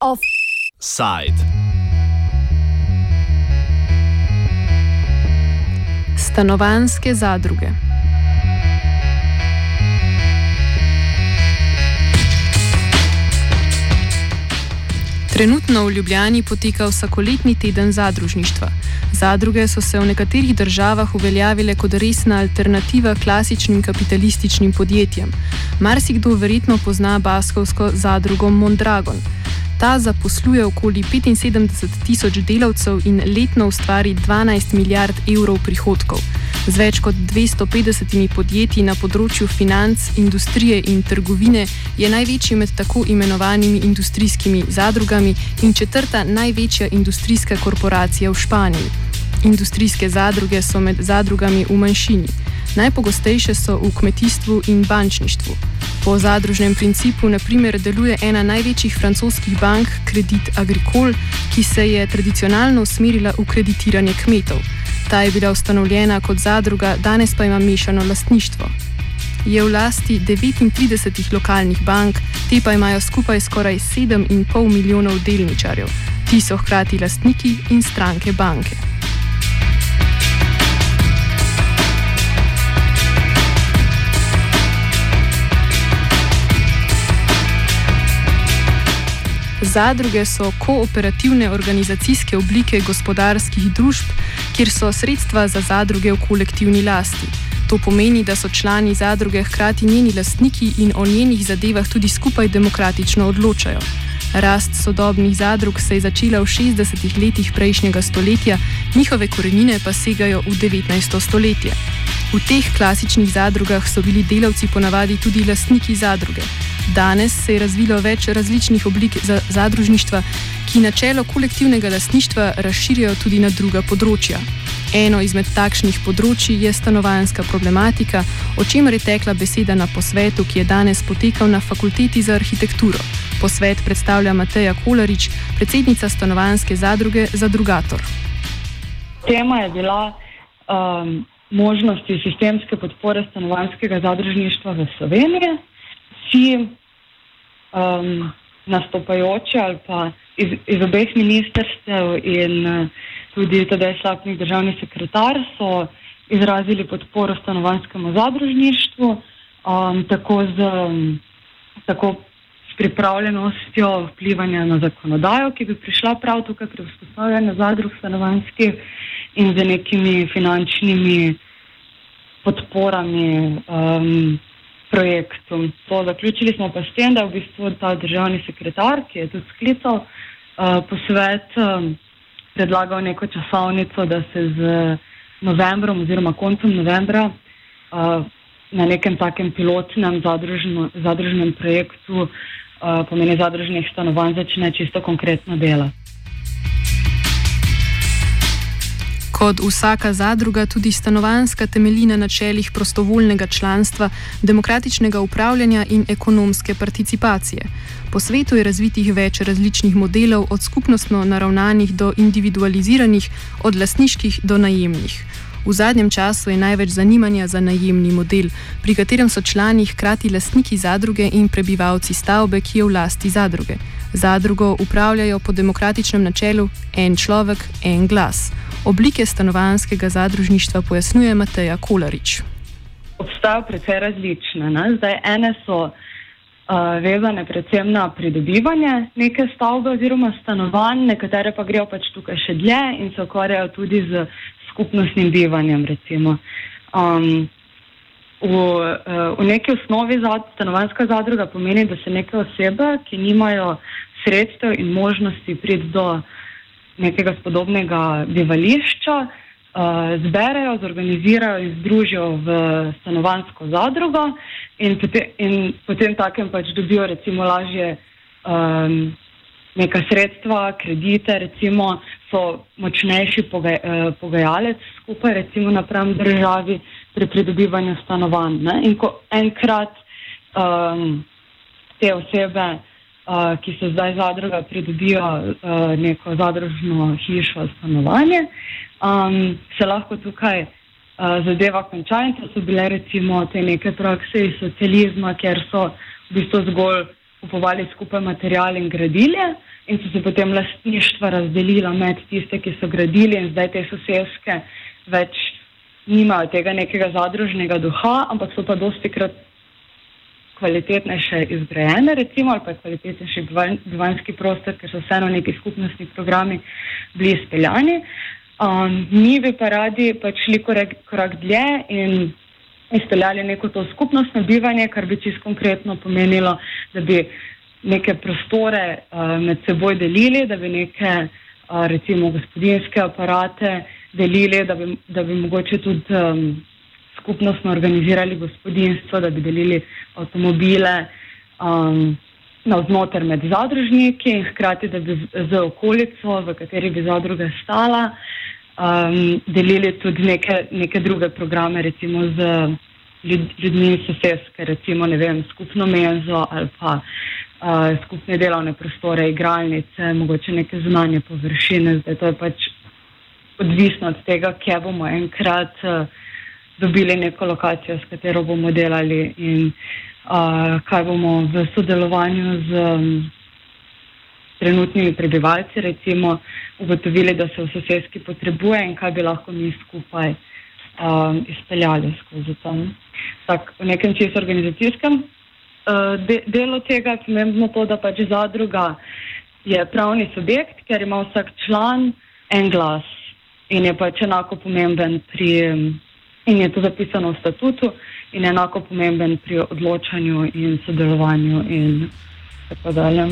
Offside. Stanovanske zadruge. Trenutno v Ljubljani poteka vsakoletni teden zadružništva. Zadruge so se v nekaterih državah uveljavile kot resna alternativa klasičnim kapitalističnim podjetjem. Marsikdo verjetno pozna baskovsko zadrugo Mondragon. Ta zaposluje okoli 75 tisoč delavcev in letno ustvari 12 milijard evrov prihodkov. Z več kot 250 podjetji na področju financ, industrije in trgovine je največji med tako imenovanimi industrijskimi zadrugami in četrta največja industrijska korporacija v Španiji. Industrijske zadruge so med zadrugami v manjšini. Najpogostejše so v kmetijstvu in bančništvu. Po zadružnem principu, naprimer, deluje ena največjih francoskih bank, Credit Agricole, ki se je tradicionalno usmerila v kreditiranje kmetov. Ta je bila ustanovljena kot zadruga, danes pa ima mešano lastništvo. Je v lasti 39 lokalnih bank, te pa imajo skupaj skoraj 7,5 milijonov delničarjev. Ti so hkrati lastniki in stranke banke. Zadruge so kooperativne organizacijske oblike gospodarskih družb, kjer so sredstva za zadruge v kolektivni lasti. To pomeni, da so člani zadruge hkrati njeni lastniki in o njenih zadevah tudi skupaj demokratično odločajo. Rast sodobnih zadrug se je začela v 60-ih letih prejšnjega stoletja, njihove korenine pa segajo v 19. stoletje. V teh klasičnih zadrugah so bili delavci ponavadi tudi lastniki zadruge. Danes se je razvilo več različnih oblik za zadružništva, ki načelo kolektivnega lastništva razširjajo tudi na druga področja. Eno izmed takšnih področji je stanovanska problematika, o čemer je tekla beseda na posvetu, ki je danes potekal na Fakulteti za arhitekturo. Posvet predstavlja Mateja Kolarič, predsednica stanovanske zadruge Zadrugator. Tema je bila um, možnosti sistemske podpore stanovanskega zadružništva v Sloveniji vsi um, nastopajoči ali pa iz, iz obeh ministrstev in uh, tudi tedaj slabni državni sekretar so izrazili podporo stanovanskemu zadružništvu, um, tako z um, tako pripravljenostjo vplivanja na zakonodajo, ki bi prišla prav tukaj pri vzpostavljanju zadrug stanovanskih in z nekimi finančnimi podporami. Um, projektu. To zaključili smo pa s tem, da je v bistvu ta državni sekretar, ki je tudi sklical uh, posvet, um, predlagal neko časovnico, da se z novembrom oziroma koncem novembra uh, na nekem takem pilotnem zadružnem projektu, uh, pomeni zadružnih stanovanj, začne čisto konkretno delati. Kot vsaka zadruga, tudi stanovanska temelji na načelih prostovoljnega članstva, demokratičnega upravljanja in ekonomske participacije. Po svetu je razvitih več različnih modelov, od skupnostno naravnanih do individualiziranih, od lasniških do najemnih. V zadnjem času je največ zanimanja za najemni model, pri katerem so člani hkrati lastniki zadruge in prebivalci stavbe, ki je v lasti zadruge. Zadrugo upravljajo po demokratičnem načelu en človek, en glas. Oblike stanovanskega zadružništva pojasnjuje Mateja Kolarič. Obstajajo precej različne. Ne? Zdaj, ene so uh, vezane predvsem na pridobivanje neke stavbe oziroma stanovanj, nekatere pa grejo pač tukaj še dlje in se ukvarjajo tudi z skupnostnim bivanjem. Um, v, uh, v neki osnovi zad, stanovanska zadruga pomeni, da se neke osebe, ki nimajo sredstev in možnosti priti do nekega spodobnega bivališča, uh, zberejo, zorganizirajo in združijo v stanovansko zadrugo in, pote, in potem takem pač dobijo recimo lažje um, neka sredstva, kredite, recimo so močnejši pogaj, uh, pogajalec skupaj recimo napram državi pri pridobivanju stanovanj. Ne? In ko enkrat um, te osebe uh, ki se zdaj zadruga pridobijo uh, neko zadružno hišo, stanovanje, um, se lahko tukaj uh, zadeva konča in to so bile recimo te neke prakse iz socializma, kjer so v bistvu zgolj kupovali skupaj material in gradili in so se potem lastništva razdelila med tiste, ki so gradili in zdaj te sosedske več nimajo tega nekega zadružnega duha, ampak so pa dosti krat kvalitetnejše izgrajene, recimo, ali pa kvalitetnejši bivanski prostor, ker so vseeno neki skupnostni programi bili izpeljani. Um, mi bi pa radi pač šli korak, korak dlje in izpeljali neko to skupnostno bivanje, kar bi čisto konkretno pomenilo, da bi neke prostore uh, med seboj delili, da bi neke uh, recimo gospodinske aparate delili, da bi, da bi mogoče tudi um, skupnostno organizirali gospodinstvo, da bi delili avtomobile um, navznoter med zadružniki in hkrati, da bi z okolico, v kateri bi zadruga stala, um, delili tudi neke, neke druge programe, recimo z ljudmi iz sosedske, recimo vem, skupno menzo ali pa uh, skupne delovne prostore, igralnice, mogoče neke zunanje površine. Zdaj to je pač odvisno od tega, kje bomo enkrat uh, dobili neko lokacijo, s katero bomo delali in uh, kaj bomo v sodelovanju z um, trenutnimi prebivalci recimo ugotovili, da se v sosedski potrebuje in kaj bi lahko mi skupaj um, izpeljali skozi to. Tak, v nekem čisto organizacijskem uh, de, delu tega je pomembno to, da pač zadruga je pravni subjekt, ker ima vsak član en glas in je pač enako pomemben pri, in je to zapisano v statutu, in enako pomemben pri odločanju in sodelovanju in tako dalje.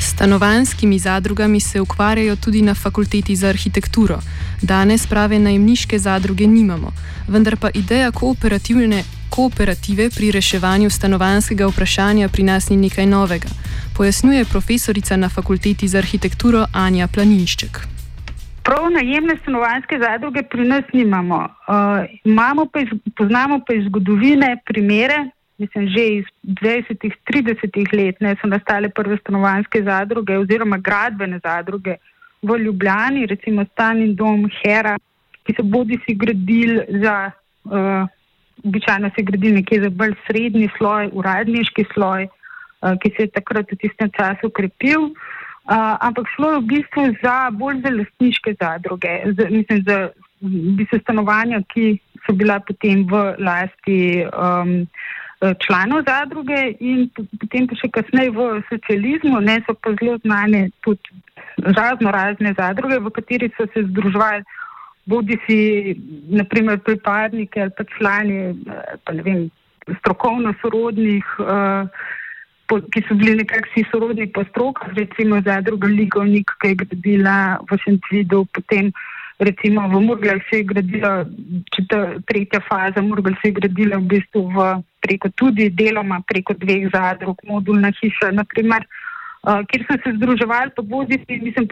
Stanovanskimi zadrugami se ukvarjajo tudi na fakulteti za arhitekturo. Danes prave najemniške zadruge nimamo, vendar pa ideja kooperativne kooperative pri reševanju stanovanskega vprašanja pri nas ni nekaj novega, pojasnjuje profesorica na fakulteti za arhitekturo Anja Planinšček. Prav najemne stanovanske zadruge pri nas nimamo. Uh, pa iz, poznamo pa iz zgodovine primere, mislim, že iz 20-30 let ne, so nastale prve stanovanske zadruge oziroma gradbene zadruge v Ljubljani, recimo Stan in Dom Hera, ki so bodi si gradili za, uh, običajno se gradili nekje za bolj srednji sloj, uradniški sloj, uh, ki se je takrat v tistem času ukrepil. Uh, ampak šlo je v bistvu za bolj za lastniške zadruge, za, mislim, za v bistvu stanovanja, ki so bila potem v lasti um, članov zadruge in potem pa še kasneje v socializmu, ne so pa zelo znane tudi razno razne zadruge, v kateri so se združovali bodi si naprimer pripadniki ali pa člani, eh, pa ne vem, strokovno sorodnih, uh, ki so bili nekako vsi sorodni po strokah, recimo zadruga Ligovnik, ki je gradila v Šentvidu, potem recimo v Murgel se je gradila, četr, tretja faza Murgel se je gradila v bistvu v preko tudi deloma preko dveh zadrug, modulna hiša, naprimer, uh, kjer so se združevali pa bodi mislim,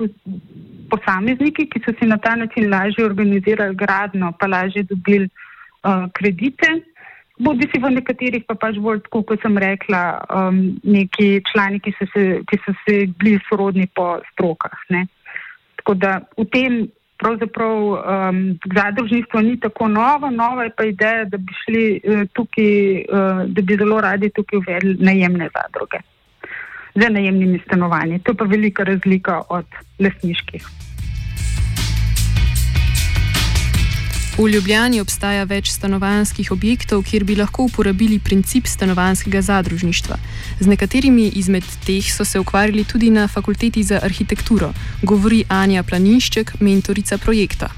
posamezniki, ki so si na ta način lažje organizirali gradno, pa lažje dobili uh, kredite. Bodi si v nekaterih pa pač bolj, tako kot sem rekla, um, neki člani, ki so se, ki so se bili sorodni po strokah. Ne. Tako da v tem pravzaprav um, zadružništvo ni tako novo, nova je pa ideja, da bi šli uh, tukaj, uh, da bi zelo radi tukaj uvedli najemne zadruge za najemnimi stanovanji. To je pa velika razlika od lesniških. V Ljubljani obstaja več stanovanjskih objektov, kjer bi lahko uporabili princip stanovanjskega zadružništva. Z nekaterimi izmed teh so se ukvarjali tudi na fakulteti za arhitekturo, govori Anja Planinšček, mentorica projekta.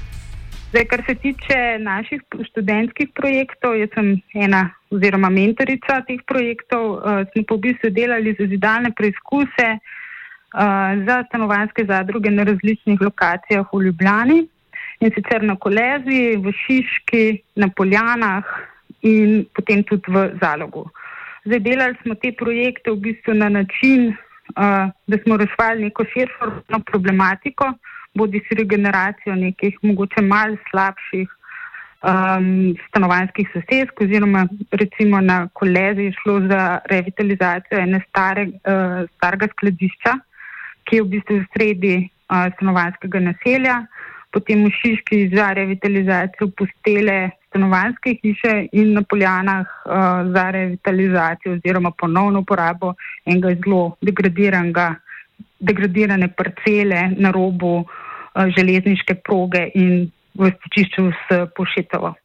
Zdaj, kar se tiče naših študentskih projektov, jaz sem ena oziroma mentorica teh projektov, uh, smo po bistvu delali za zidalne preizkuse uh, za stanovanjske zadruge na različnih lokacijah v Ljubljani in sicer na Kolezi, v Šiški, na Poljanah in potem tudi v Zalogu. Zdaj delali smo te projekte v bistvu na način, uh, da smo rešvali neko širšo problematiko, bodi si regeneracijo nekih mogoče mal slabših um, stanovanjskih sosedsk oziroma recimo na Kolezi je šlo za revitalizacijo ene stare, uh, starega skladišča, ki je v bistvu v sredi stanovanskega naselja, potem v Šiški za revitalizacijo postele stanovanske hiše in na Poljanah uh, za revitalizacijo oziroma ponovno uporabo enega zelo degradiranega, degradirane parcele na robu uh, železniške proge in v stičišču s Pošetovo.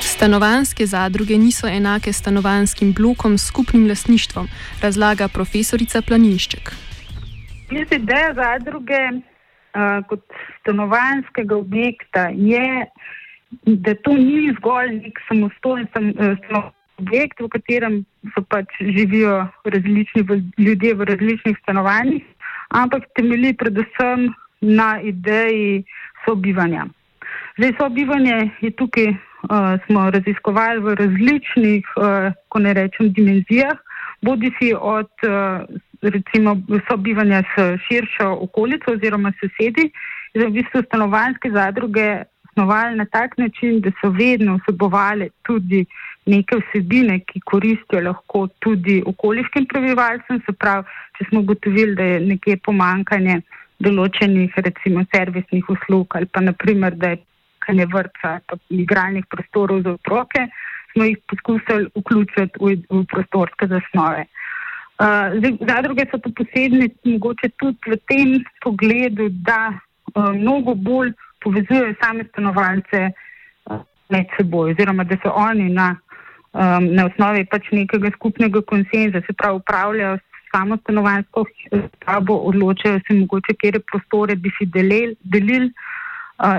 Stanovanske zadruge niso enake stanovanskim blokom s skupnim lastništvom, razlaga profesorica Planinšček. Mislim, da zadruge uh, kot stanovanskega objekta, je, da to ni zgolj nek samostojen uh, objekt, v katerem so pač živijo različni ljudje v različnih stanovanjih, ampak temelji predvsem na ideji sobivanja. Zdaj, sobivanje je tukaj uh, smo raziskovali v različnih, uh, ko ne rečem, dimenzijah, bodi si od uh, recimo sobivanja s širšo okolico oziroma sosedi, da v bistvu stanovanske zadruge snovali na tak način, da so vedno vsebovali tudi neke vsebine, ki koristijo lahko tudi okoliškim prebivalcem, se pravi, če smo ugotovili, da je nekje pomankanje določenih recimo servisnih uslug ali pa naprimer, da je iskanje vrtca, igralnih prostorov za otroke, smo jih poskusili vključiti v, v prostorske zasnove. Uh, zadruge so pa posebne mogoče tudi v tem pogledu, da uh, mnogo bolj povezujejo same stanovalce uh, med seboj, oziroma da so oni na, um, na osnovi pač nekega skupnega konsenza, se pravi upravljajo samo stanovanjsko stavbo, odločajo se mogoče, kere prostore bi si delili. delil,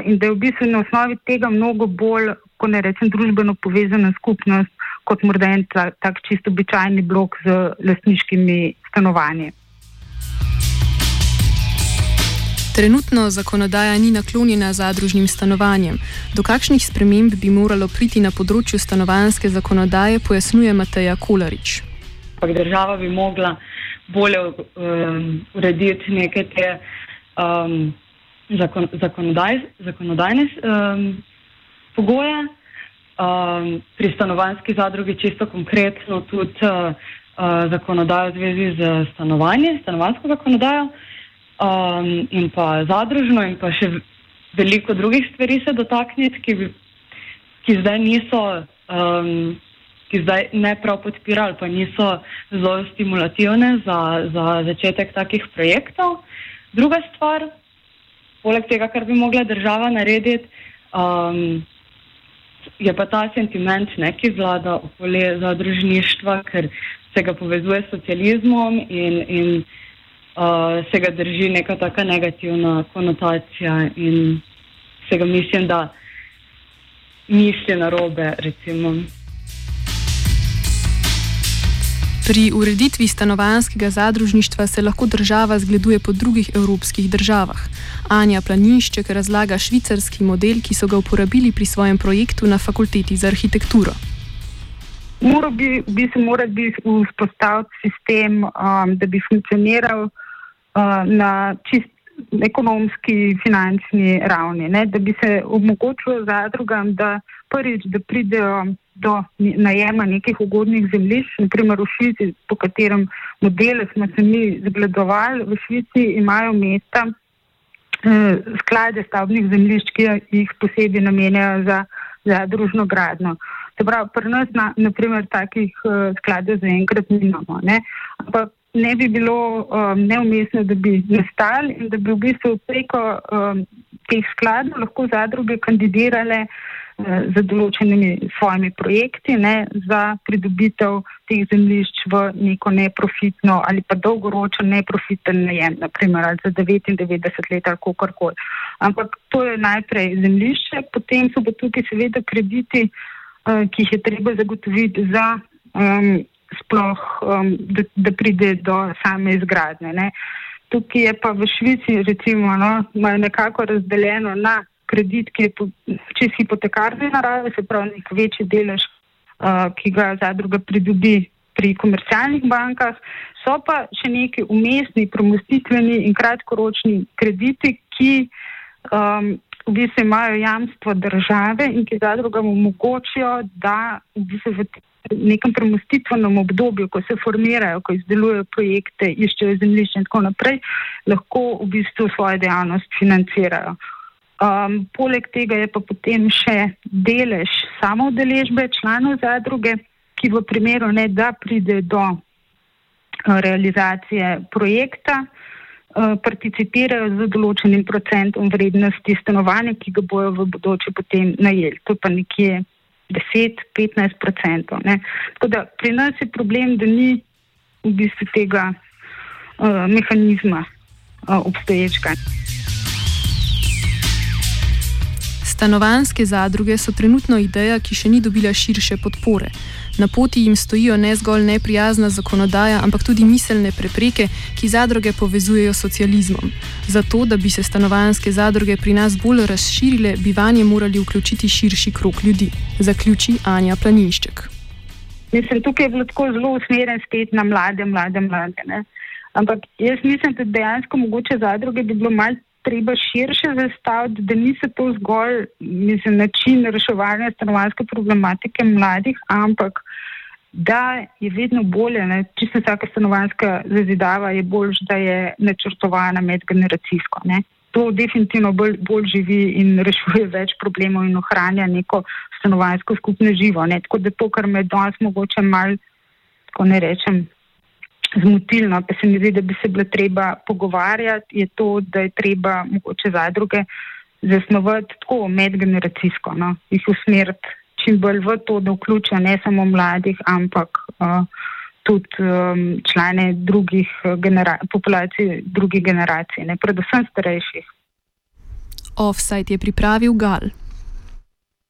in da je v bistvu na osnovi tega mnogo bolj, ko ne rečem, družbeno povezana skupnost, kot morda en tak, tak čisto običajni blok z lastniškimi stanovanji. Trenutno zakonodaja ni naklonjena zadružnim stanovanjem. Do kakšnih sprememb bi moralo priti na področju stanovanske zakonodaje, pojasnjuje Mateja Kolarič. Država bi mogla bolje um, urediti neke te um, zakon, zakonodaj, zakonodajne um, pogoje. Um, pri stanovanski zadrugi čisto konkretno tudi uh, uh, zakonodajo v zvezi z stanovanjem, stanovansko zakonodajo um, in pa zadružno in pa še veliko drugih stvari se dotakniti, ki, ki zdaj niso, um, ki zdaj ne prav podpirajo ali pa niso zelo stimulativne za, za začetek takih projektov. Druga stvar, poleg tega, kar bi mogla država narediti, um, je pa ta sentiment, ne, ki vlada okoli zadružništva, ker se ga povezuje s socializmom in, in uh, se ga drži neka taka negativna konotacija in se ga mislim, da misli na robe, recimo. Pri ureditvi stanovanskega zadružništva se lahko država zgleduje po drugih evropskih državah. Anja Planinšček razlaga švicarski model, ki so ga uporabili pri svojem projektu na fakulteti za arhitekturo. Moral bi, bi se moral bi vzpostaviti sistem, um, da bi funkcioniral uh, na čist ekonomski, finančni ravni, ne? da bi se omogočilo zadrugam, da prvič, da pridejo do najema nekih ugodnih zemljišč, naprimer v Švici, po katerem modelu smo se mi zgledovali, v Švici imajo mesta eh, sklade stavbnih zemljišč, ki jih posebej namenjajo za, za družno gradno. Se pravi, pri nas na, naprimer takih eh, skladov zaenkrat nimamo. Ne? Ampak ne bi bilo um, neumestno, da bi nastali in da bi v bistvu preko um, teh skladov lahko zadruge kandidirale z določenimi svojimi projekti ne, za pridobitev teh zemljišč v neko neprofitno ali pa dolgoročen neprofiten najem, naprimer ali za 99 let ali kakorkoli. Ampak to je najprej zemljišče, potem so pa tukaj seveda krediti, uh, ki jih je treba zagotoviti za um, sploh, um, da, da pride do same izgradnje. Ne. Tukaj je pa v Švici recimo no, nekako razdeljeno na kredit, ki je čez hipotekarne narave, se pravi nek večji delež, uh, ki ga zadruga pridobi pri komercialnih bankah, so pa še neki umestni, promostitveni in kratkoročni krediti, ki um, v bistvu imajo jamstvo države in ki zadrugam omogočijo, da v bistvu v nekem premostitvenem obdobju, ko se formirajo, ko izdelujejo projekte, iščejo zemljišče in tako naprej, lahko v bistvu svojo dejavnost financirajo. Um, poleg tega je pa potem še delež samoodeležbe članov zadruge, ki v primeru ne da pride do uh, realizacije projekta, uh, participirajo z določenim procentom vrednosti stanovanja, ki ga bojo v bodoče potem najeli. To pa nekje 10-15 procentov. Tako da pri nas je problem, da ni v bistvu tega uh, mehanizma uh, obstoječega. Stanovanske zadruge so trenutno ideja, ki še ni dobila širše podpore. Na poti jim stojijo ne zgolj neprijazna zakonodaja, ampak tudi miselne prepreke, ki zadruge povezujejo s socializmom. Zato, da bi se stanovanske zadruge pri nas bolj razširile, bi vanje morali vključiti širši krok ljudi, zaključi Anja Planinšček. Mislim, tukaj je bilo tako zelo usmerjen spet na mlade, mlade, mlade. Ne? Ampak jaz mislim, da dejansko mogoče zadruge bi bilo malce treba širše zastaviti, da niso to zgolj mislim, način reševanja stanovanske problematike mladih, ampak da je vedno bolje, ne, čisto vsaka stanovanska zazidava je bolj, da je načrtovana medgeneracijsko. Ne. To definitivno bolj, bolj živi in rešuje več problemov in ohranja neko stanovansko skupno živo. Ne. Tako da to, kar me danes mogoče mal, ko ne rečem, zmotilno, pa se mi zdi, da bi se bilo treba pogovarjati, je to, da je treba mogoče zadruge zasnovati tako medgeneracijsko, no, jih usmeriti čim bolj v to, da vključijo ne samo mladih, ampak uh, tudi um, člane drugih genera populacij, drugih generacij, ne, predvsem starejših. Offside je pripravil Gal.